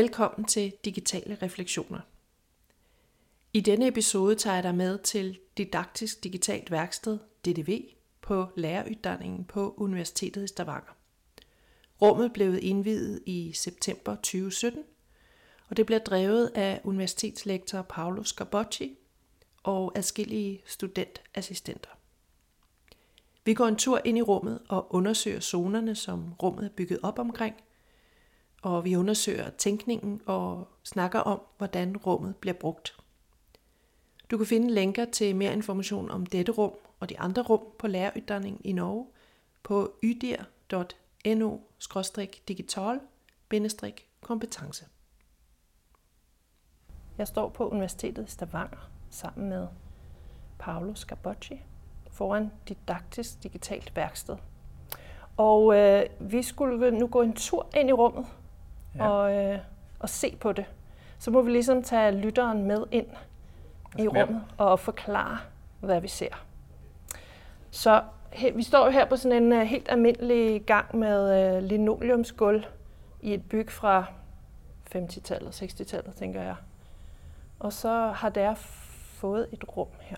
Velkommen til Digitale Refleksioner. I denne episode tager jeg dig med til Didaktisk Digitalt Værksted, DDV, på læreruddanningen på Universitetet i Stavanger. Rummet blev indviet i september 2017, og det bliver drevet af universitetslektor Paolo Scarbocci og adskillige studentassistenter. Vi går en tur ind i rummet og undersøger zonerne, som rummet er bygget op omkring, og vi undersøger tænkningen og snakker om, hvordan rummet bliver brugt. Du kan finde lænker til mere information om dette rum og de andre rum på læreruddannelsen i Norge på ydir.no-digital-kompetence. Jeg står på Universitetet i Stavanger sammen med Paolo Scabocci foran Didaktisk Digitalt Værksted. Og øh, vi skulle nu gå en tur ind i rummet ja. og, øh, og se på det. Så må vi ligesom tage lytteren med ind i rummet og forklare, hvad vi ser. Så he, vi står jo her på sådan en uh, helt almindelig gang med uh, linoleumsgulv i et byg fra 50-tallet, 60-tallet, tænker jeg. Og så har der fået et rum her.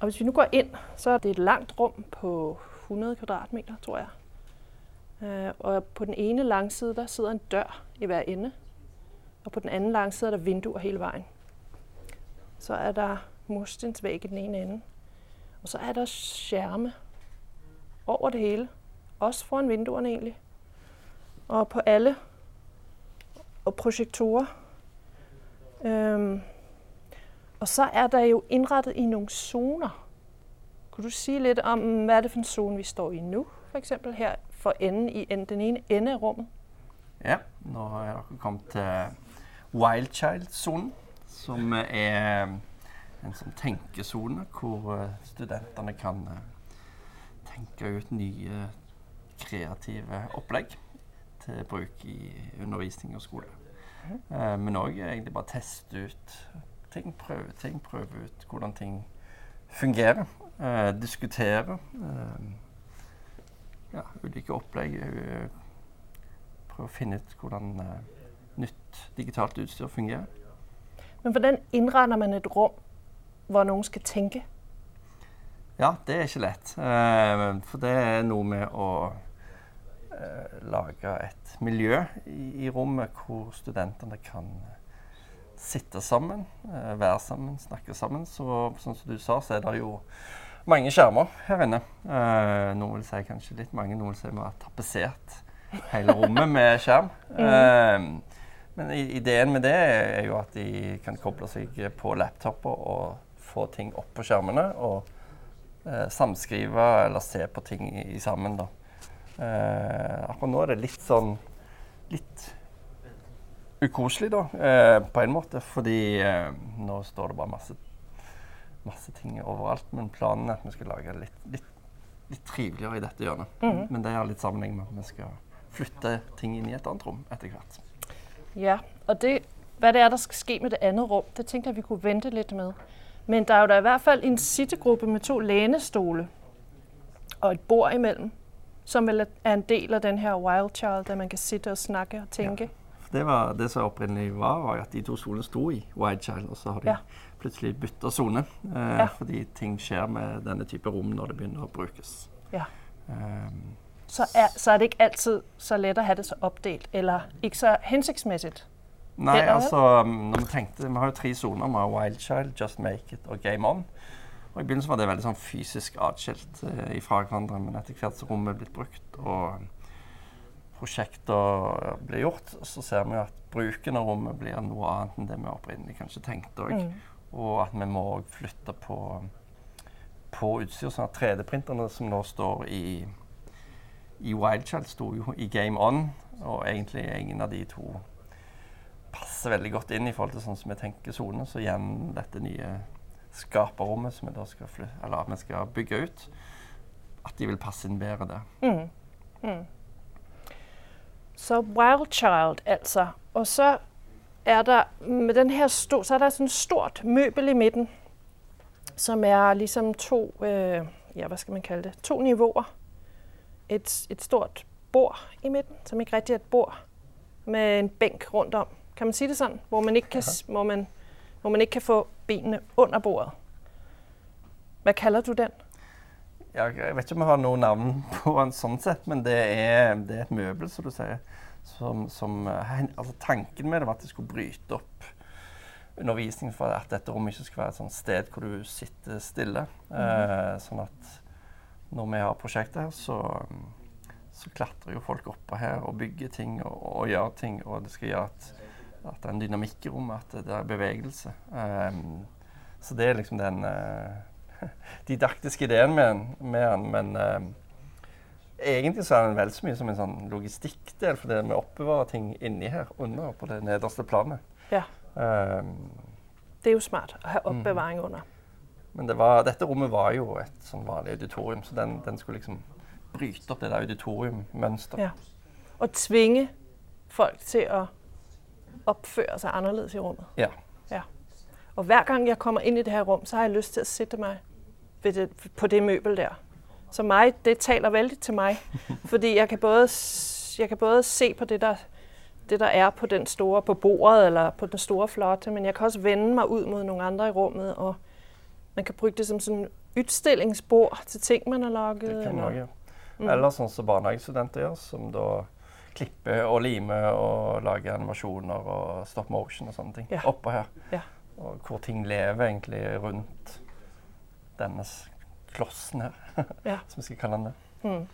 Og hvis vi nu går ind, så er det et langt rum på 100 kvadratmeter, tror jeg. Uh, og på den ene langside, der sidder en dør i hver ende. Og på den anden langside er der vinduer hele vejen. Så er der murstensvæg i den ene ende. Og så er der skærme over det hele. Også foran vinduerne egentlig. Og på alle. Og projektorer. Øhm. Og så er der jo indrettet i nogle zoner. Kunne du sige lidt om, hvad er det for en zone, vi står i nu? For her for enden i den ene ende av rommet. Ja, nå har jeg kommet til Wildchild-sonen, som er en sånn tenkesone hvor eh, studentene kan eh, tenke ut nye kreative opplegg til bruk i undervisning og skole. Mm. Men òg egentlig bare teste ut ting, prøve ting, prøve ut hvordan ting fungerer. Eh, diskutere. Eh, ja, ulike opplegg. Prøve å finne ut hvordan eh, nytt digitalt utstyr fungerer. Men hvordan innregner man et rom hvor noen skal tenke? Ja, det er ikke lett. Uh, for det er noe med å lage et miljø i, rommet hvor studentene kan sitte sammen, være sammen, snakke sammen. Så sånn som du sa, så er det jo mange skjermer her inne. noen vil si kanskje litt mange, noen vil si vi har tapetsert hele rommet med skjerm. Mm. men ideen med det er jo at de kan koble seg på laptoper og få ting opp på skjermene og eh, samskrive eller se på ting i, i sammen. da. Eh, akkurat nå er det litt sånn litt ukoselig, da, eh, på en måte. Fordi nå står det bare masse, masse ting overalt. Men planen er at vi skal lage det litt, litt, litt triveligere i dette hjørnet. Mm. Men det har litt sammenheng med at vi skal flytte ting inn i et annet rom etter hvert. Ja, og det, hva det er der skal skje med det andre rom, det tenkte jeg vi kunne vente litt med. Men der er jo da i hvert fall en sittegruppe med to lenestole og et bord imellem, som er en del av den her Wild Child, der man kan sitte og snakke og tenke. Ja. Det var det som opprinnelig var, var at de to stolene sto i Wild Child, og så har de ja. Plutselig bytter sone. Eh, ja. Fordi ting skjer med denne type rom når det begynner å brukes. Ja. Um, så, er, så er det ikke alltid så lett å ha det så oppdelt, eller ikke så hensiktsmessig? Nei, altså um, når Vi tenkte, vi har jo tre soner. Vi har Wild Child, Just Make It og Game On. Og I begynnelsen var det veldig sånn fysisk atskilt eh, fra hverandre, men etter hvert som rommet er blitt brukt og prosjekter blir gjort, så ser vi at bruken av rommet blir noe annet enn det vi opprinnelig kanskje tenkte òg. Mm. Og at vi må flytte på, på utstyr. sånn at 3D-printerne som nå står i, i Wildchild, sto jo i Game On, og egentlig ingen av de to passer veldig godt inn i forhold til sånn som vi tenker sone. Så igjen dette nye skaperrommet som vi da skal, eller vi skal bygge ut, at de vil passe inn bedre der. Mm. Mm. Så Wildchild, altså. Og så er der med den her sto, så er der sådan et stort møbel i midten, som er ligesom to øh, ja, hvad skal man kalde det? To nivåer. Et, et stort bord i midten, som ikke rigtig er et bord, med en bænk rundt om. Kan man sige det sådan? Hvor man ikke kan, hvor man, hvor man ikke kan få benene under bordet. Hvad kalder du den? Jeg, jeg vet ikke om jeg har noe navn på den sånn sett, men det er, det er et møbel, som du sier. Som, som, eh, altså tanken med det var at det skulle bryte opp undervisningen for at dette rommet ikke skulle være et sånt sted hvor du sitter stille. Eh, sånn at når vi har prosjektet her, så, så klatrer jo folk oppå her og bygger ting og, og gjør ting. Og det skal gjøre at, at det er en dynamikk i rommet, at det er bevegelse. Eh, så det er liksom den eh, didaktiske ideen med den. Men eh, egentlig så er den vel så mye som en sånn logistikkdel, for det vi oppbevarer ting inni her under på det nederste planet. Ja, Um, det er jo smart å ha oppbevaring under. men det var, dette rommet var jo et sånn vanlig auditorium, så den, den skulle liksom bryte opp det der auditoriummønsteret. Ja. Og tvinge folk til å oppføre seg anderledes i rommet. Ja. ja. Og hver gang jeg kommer inn i det her rum, så har jeg lyst til å sitte meg det, på det møbel der. Så mig, det taler vældig til mig, fordi jeg kan både, jeg kan både se på det der, det, der er på den store, på bordet eller på den store flotte, men jeg kan også vende mig ud mod nogle andre i rummet, og man kan bruge det som sådan utstillingsbord til ting, man har laget. Det kan man også ja. Mm. Eller sånn som barnehagestudenter gjør, som da klipper og limer og lager animasjoner og stop motion og sånne ting Ja. oppå her. Ja. Og hvor ting lever egentlig rundt denne s- klossen her, Ja. som vi skal kalle den det. Mm.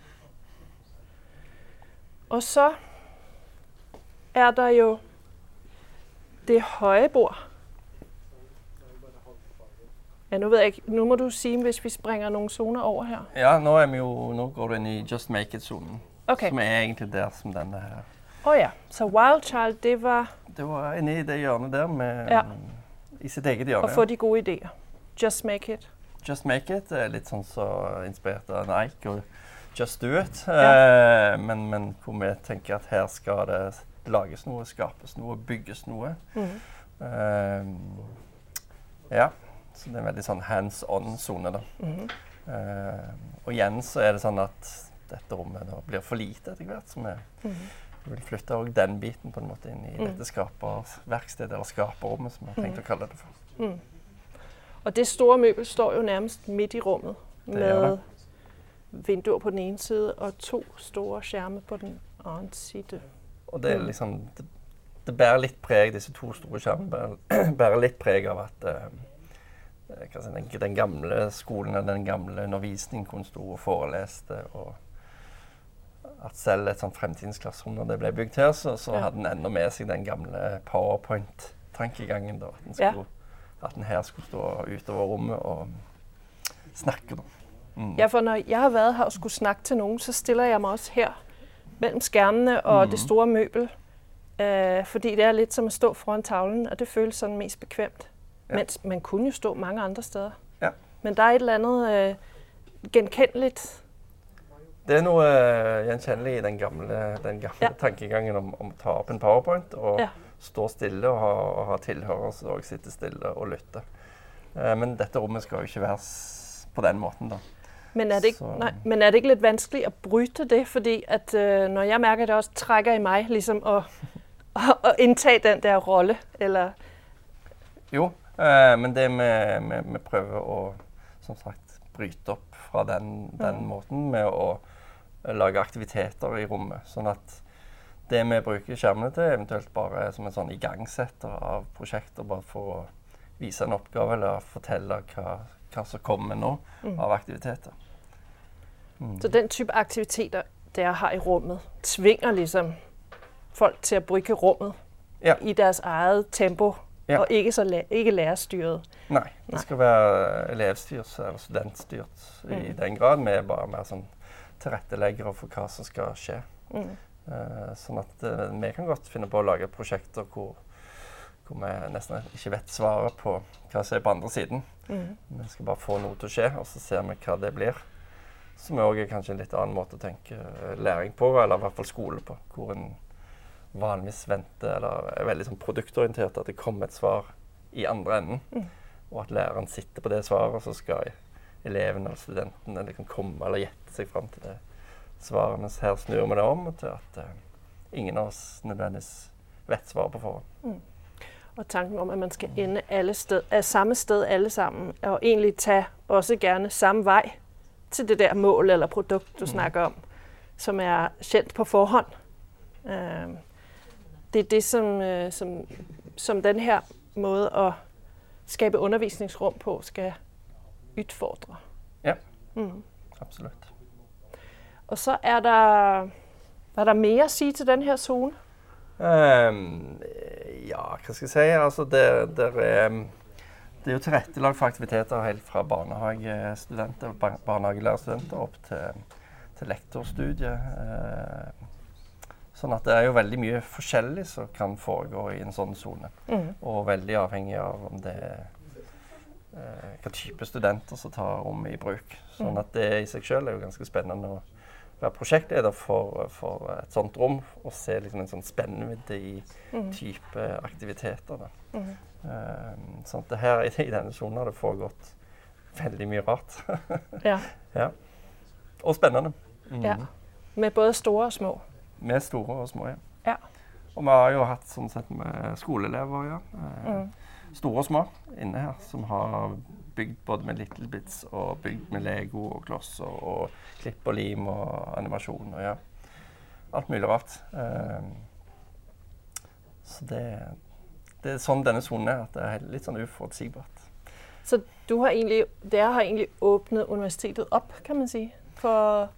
Og så er der jo det høje bord. Ja, nå, jeg nå, må du sige, hvis vi springer noen zoner over her. Ja, nå, er jo, nå går du inn i Just Make It-sonen, Okay. som er egentlig der som denne her. Å oh ja, så Wild Child, det var Det var inni det hjørnet der med Ja. I sitt eget hjørne. Å få de gode ideer. Just make it. Just Make It litt sånn så inspirert av Nike og Just Do It. Ja. Eh, men, men hvor vi tenker at her skal det lages noe, skapes noe, bygges noe. Mm. Eh, ja, så det er en veldig sånn hands on-sone, da. Mm. Eh, og igjen så er det sånn at dette rommet da blir for lite etter hvert. Så vi Mhm. vil flytte også den biten på en måte inn i Mm. dette skaperverkstedet, eller skaperrommet, som vi har tenkt å kalle det for. Og det store møbel står jo nærmest midt i rummet med vinduer på den ene side og to store skjermer på den andre side. Og det er Mm. liksom Det, det bærer litt preg, disse to store skjermene bærer, bærer litt preg av at si, den, den gamle skolen og den gamle undervisningen hvor stå og foreleste. og at selv et sånt fremtidens klasserom, når det ble bygd her, så, så Ja. hadde en enda med seg den gamle powerpoint-tankegangen. da, At en, Ja. At en her skulle stå utover rommet og snakke. Mm. Ja, for når jeg har vært her og skulle snakke til noen, så stiller jeg meg også her Mellom skærmene og mm. det store møbel. Øh, fordi det er litt som å stå foran tavlen, og det føles sånn mest bekvemt. Ja. Mens man kunne jo stå mange andre steder. Ja. Men det er et eller annet øh, gjenkjennelig. Det er noe eh, gjenkjennelig i den gamle, den gamle Ja. tankegangen om, om å ta opp en powerpoint og. Stå stille og ha, og ha tilhørere som også sitter stille og lytter. Eh, men dette rommet skal jo ikke være på den måten, da. Men er, det ikke, nei, men er det ikke litt vanskelig å bryte det? Fordi at, øh, når jeg merker det også trekker i meg liksom å, å, å innta den der rolle. Eller, Jo, eh, men det vi, prøver å som sagt bryte opp fra den, den Mhm. måten med å lage aktiviteter i rommet. Sånn at det vi bruker skjermene til, eventuelt bare som en sånn igangsetter av prosjekter, bare for å vise en oppgave eller fortelle hva, hva som kommer nå mm. av aktiviteter. Mm. Så den type aktiviteter, dere har i rummet, tvinger liksom folk til å bruke rummet Ja. i deres eget tempo, Ja. og ikke, så ikke lærerstyret. Nei, det skal være elevstyrt eller studentstyrt i Mm. den grad. Vi er bare mer sånn tilretteleggere for hva som skal skje. Mm. Eh, sånn at eh, vi kan godt finne på å lage prosjekter hvor, hvor vi nesten ikke vet svaret på hva som er på andre siden. Mm. Vi skal bare få noe til å skje, og så ser vi hva det blir. Som òg er kanskje en litt annen måte å tenke eh, læring på, eller i hvert fall skole på. Hvor en vanligvis venter, eller er veldig sånn produktorientert, at det kommer et svar i andre enden. Mm. Og at læreren sitter på det svaret, og så skal eleven eller studentene liksom komme eller gjette seg fram til det svaret. Mens her snur vi det om til at uh, ingen av oss nødvendigvis vet svaret på forhånd. Mm. Og tanken om, at man skal ende alle sted, samme sted alle sammen, og egentlig tage også gerne samme vei til det der mål eller produkt, du mm. snakker om, som er kjent på forhånd. Det er det, som, øh, som, som denne her måde at skabe undervisningsrum på skal utfordre. Ja, mm. absolutt. Og så er der, er der mer å si til denne her zone? Um, ja, hva skal jeg si? Altså, det, det, er, det er jo tilrettelagt for aktiviteter helt fra barnehagestudenter, barnehagelærerstudenter opp til, til lektorstudiet. Uh, Sånn at det er jo veldig mye forskjellig som kan foregå i en sånn sone. Mm. Og veldig avhengig av om det er eh, hva type studenter som tar rommet i bruk. Sånn mm. at det i seg selv er jo ganske spennende å være prosjektleder for, for et sånt rom og se liksom en sånn spennvidde i mm. type aktiviteter. Mm. Um, sånn at det her i, denne sonen har det foregått veldig mye rart. ja. ja. Og spennende. Ja. Med både store og små. Med store og små, ja. ja. Og vi har jo hatt sånn sett med skoleelever, ja. Eh, mm. Store og små inne her, som har bygd både med Little Bits og bygd med Lego og klosser og klipp og lim og animasjon og ja. Alt mulig rart. Eh, så det, det er sånn denne sonen er, at det er litt sånn uforutsigbart. Så du har egentlig, dere har egentlig åpnet universitetet opp, kan man si, for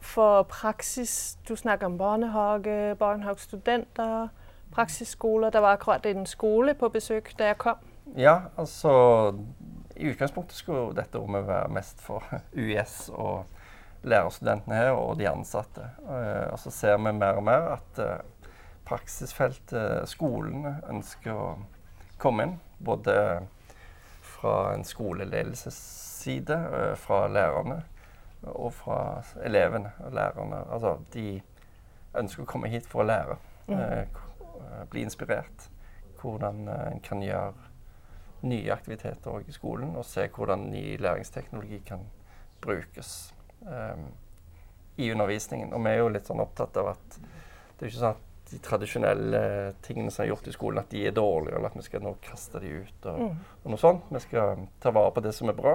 for praksis? Du snakker om barnehage, barnehagestudenter, praksisskoler. Der var akkurat en skole på besøk da jeg kom. Ja, altså I utgangspunktet skulle dette rommet være mest for UiS og lærerstudentene her og de ansatte. Uh, og så ser vi mer og mer at uh, praksisfeltet, skolene, ønsker å komme inn. Både fra en skoleledelsesside, uh, fra lærerne, og fra elevene og lærerne. Altså, de ønsker å komme hit for å lære. Mm. Eh, bli inspirert. Hvordan eh, en kan gjøre nye aktiviteter i skolen, og se hvordan ny læringsteknologi kan brukes um, i undervisningen. Og vi er jo litt sånn opptatt av at det er ikke sånn at de tradisjonelle tingene som er gjort i skolen, at de er dårlige, eller at vi skal nå kaste de ut. Og, mm. og noe sånt. Vi skal ta vare på det som er bra.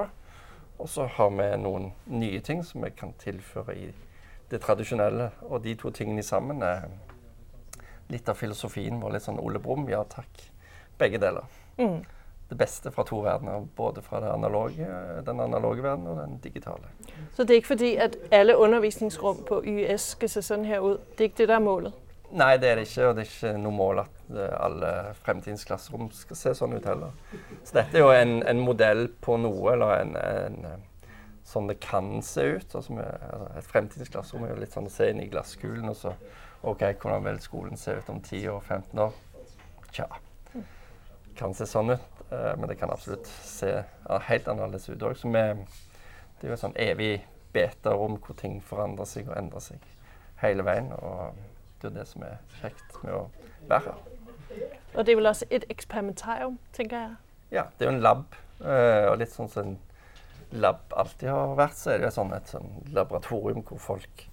Og så har vi noen nye ting som vi kan tilføre i det tradisjonelle. Og de to tingene sammen er litt av filosofien vår. Litt sånn Ole Brumm, ja takk. Begge deler. Mm. Det beste fra to verdener. Både fra analoge, den analoge verden og den digitale. Så det er ikke fordi at alle undervisningsrom på YS skal se sånn her ut? Det er ikke det der er målet? Nei, det er det ikke. Og det er ikke noe mål at eh, alle fremtidens klasserom skal se sånn ut heller. Så dette er jo en, en modell på noe, eller en, en, sånn det kan se ut. Altså med, altså et fremtidens klasserom er jo litt sånn å se inn i glasskulen og så OK, hvordan vil skolen se ut om 10 og 15 år? Tja. Kan se sånn ut. Uh, men det kan absolutt se helt annerledes ut òg. det er jo et sånn evig beta-rom hvor ting forandrer seg og endrer seg hele veien. og det er det som er kjekt med å være her. Og det er vel også et eksperimentarium, tenker jeg? Ja, det er jo en lab. Uh, og litt sånn som en lab alltid har vært, så er det sånn et sånn laboratorium hvor folk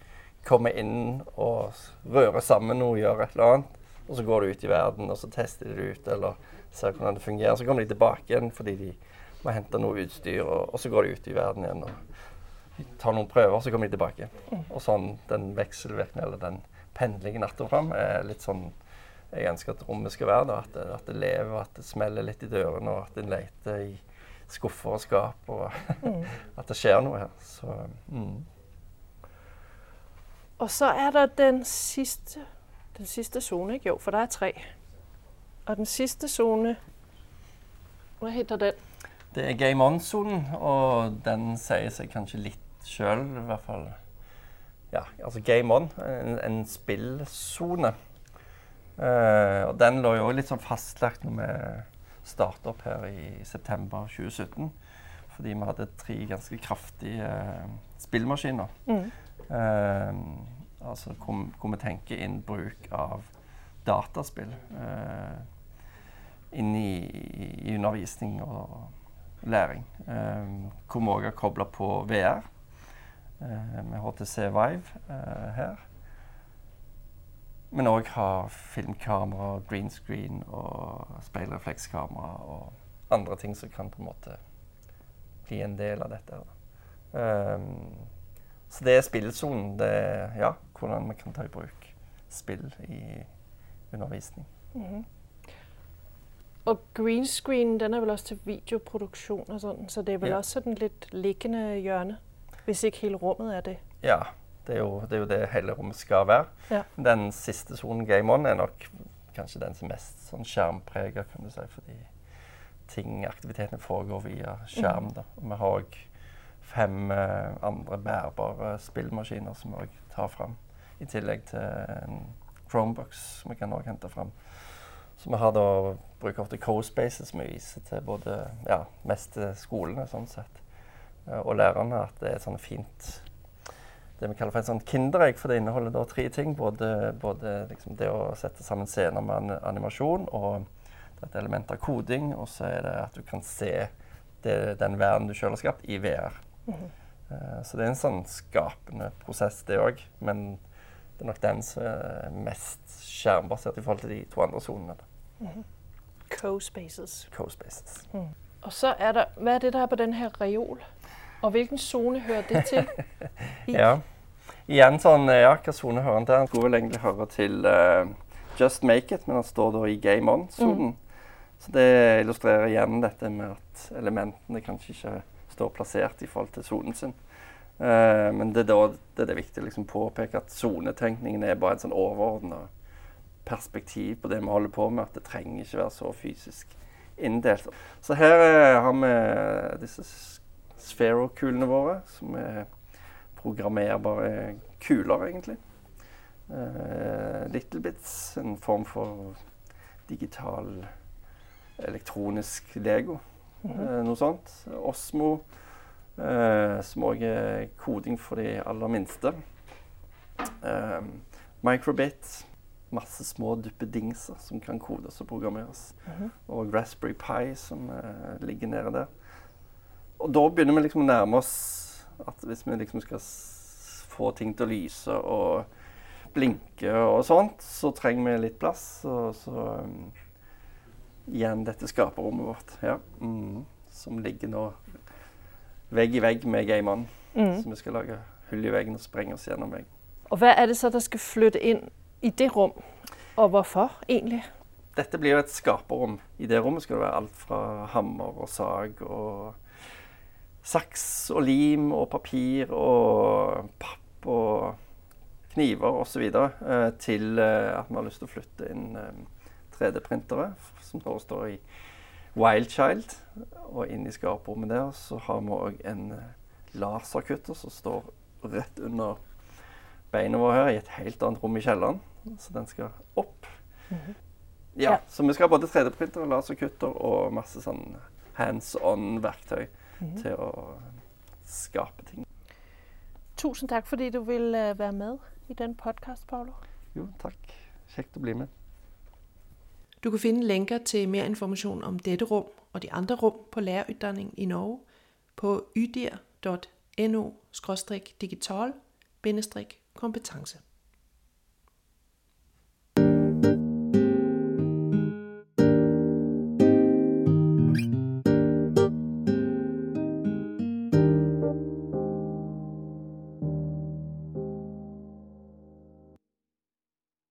kommer inn og rører sammen noe, gjør et eller annet. Og så går du ut i verden, og så tester du det ut, eller ser hvordan det fungerer. Så kommer de tilbake igjen fordi de må hente noe utstyr, og, og så går de ut i verden igjen og tar noen prøver, så kommer de tilbake. Mm. Og sånn den vekselvirkningen, eller den pendlingen natt og fram er litt sånn jeg ønsker at rommet skal være. Da, at, det, at det lever, at det smeller litt i dørene, og at en leter i skuffer og skap. Og mm. at det skjer noe her. Så, mm. Og så er det den siste den siste zone, ikke? Jo, for det er tre. Og den siste zone Hva heter den? Det er Game On-sonen, og den sier seg kanskje litt sjøl, i hvert fall ja, altså Game On, en, en spillsone. Uh, og den lå jo litt sånn fastlagt når vi startet opp her i september 2017. Fordi vi hadde tre ganske kraftige uh, spillmaskiner. Mm. Uh, altså hvor, hvor, vi tenker inn bruk av dataspill inn i, i, undervisning og læring. hvor vi òg har kobla på VR. uh, med HTC Vive uh, her. Men òg har filmkamera, green screen og speilreflekskamera og andre ting som kan på en måte bli en del av dette. Um, så det er spillsonen. Det er ja, hvordan vi kan ta i bruk spill i undervisning. Mm -hmm. Og green screen den er vel også til videoproduksjon og sånn, så det er vel ja. også sådan litt liggende hjørne, hvis ikke hele rommet er det? Ja, det er jo det, er jo det hele rommet skal være. Ja. Den siste sonen, Game On, er nok kanskje den som er mest sånn skjermprega, kan du si, fordi ting, aktivitetene foregår via skjerm. Mm. Da. Og vi har òg fem eh, andre bærbare spillmaskiner som vi tar fram, i tillegg til en Chromebox som vi kan også hente fram. Så vi har da bruker ofte CoSpaces som vi viser til både ja, mest til skolene sånn sett, eh, og lærerne. At det er sånn fint det vi kaller for et sånt kinderegg, for det inneholder da tre ting. Både, både liksom det å sette sammen scener med animasjon og et element av koding. Og så er det at du kan se det, den verden du sjøl har skapt, i VR. Mm -hmm. uh, så det er en sånn skapende prosess, det òg. Men det er nok den som er mest skjermbasert i forhold til de to andre sonene. Mm -hmm. Co-spaces. Co-spaces. Mm. Og så er der, Hva er det der er på den her reol? Og hvilken sone hører det til? ja. Igjen sånn Ja, hvilken sone hører den til? Den skulle vel egentlig høre til uh, Just Make It, men den står da i Game On-sonen. Mm. Så det illustrerer igjen dette med at elementene kanskje ikke står plassert i forhold til sonen sin. Uh, men det er da det er det viktig å liksom påpeke at sonetenkningen er bare en sånn overordna perspektiv på det vi holder på med. At det trenger ikke være så fysisk inndelt. Så her uh, har vi disse Sphero-kulene våre, som er programmerbare kuler, egentlig. Uh, Little Bits, en form for digital elektronisk Lego. Mm -hmm. uh, noe sånt. Osmo, som òg er koding for de aller minste. Microbit, masse små duppedingser som kan kodes og programmeres. Mm -hmm. Og Raspberry Pi, som ligger nede der. Og da begynner vi liksom å nærme oss at hvis vi liksom skal få ting til å lyse og blinke og sånt, så trenger vi litt plass. Og så um, igjen dette skaperrommet vårt, ja, mm, som ligger nå vegg i vegg med Game Mm. Så vi skal lage hull i veggen og sprenge oss gjennom veggen. Og hva er det så dere skal flytte inn i det rom, og hvorfor egentlig? Dette blir jo et skaperrom. I det rommet skal det være alt fra hammer og sag og saks og lim og papir og papp og kniver osv. Eh, til eh, at vi har lyst til å flytte inn 3D-printere, eh, som nå står i Wildchild. Og inne i skaperommet der så har vi òg en laserkutter som står rett under beina våre her, i et helt annet rom i kjelleren. Så den skal opp. Mm -hmm. ja, så vi skal ha både 3D-printer, laserkutter og masse sånn hands on-verktøy mm. til å skape ting. Tusen takk fordi du vil øh, være med i den podkast, Paolo. Jo, takk. Kjekt å bli med. Du kan finne lenker til mer informasjon om dette rom og de andre rom på lærerutdanning i Norge på ydir.no-digital-kompetence.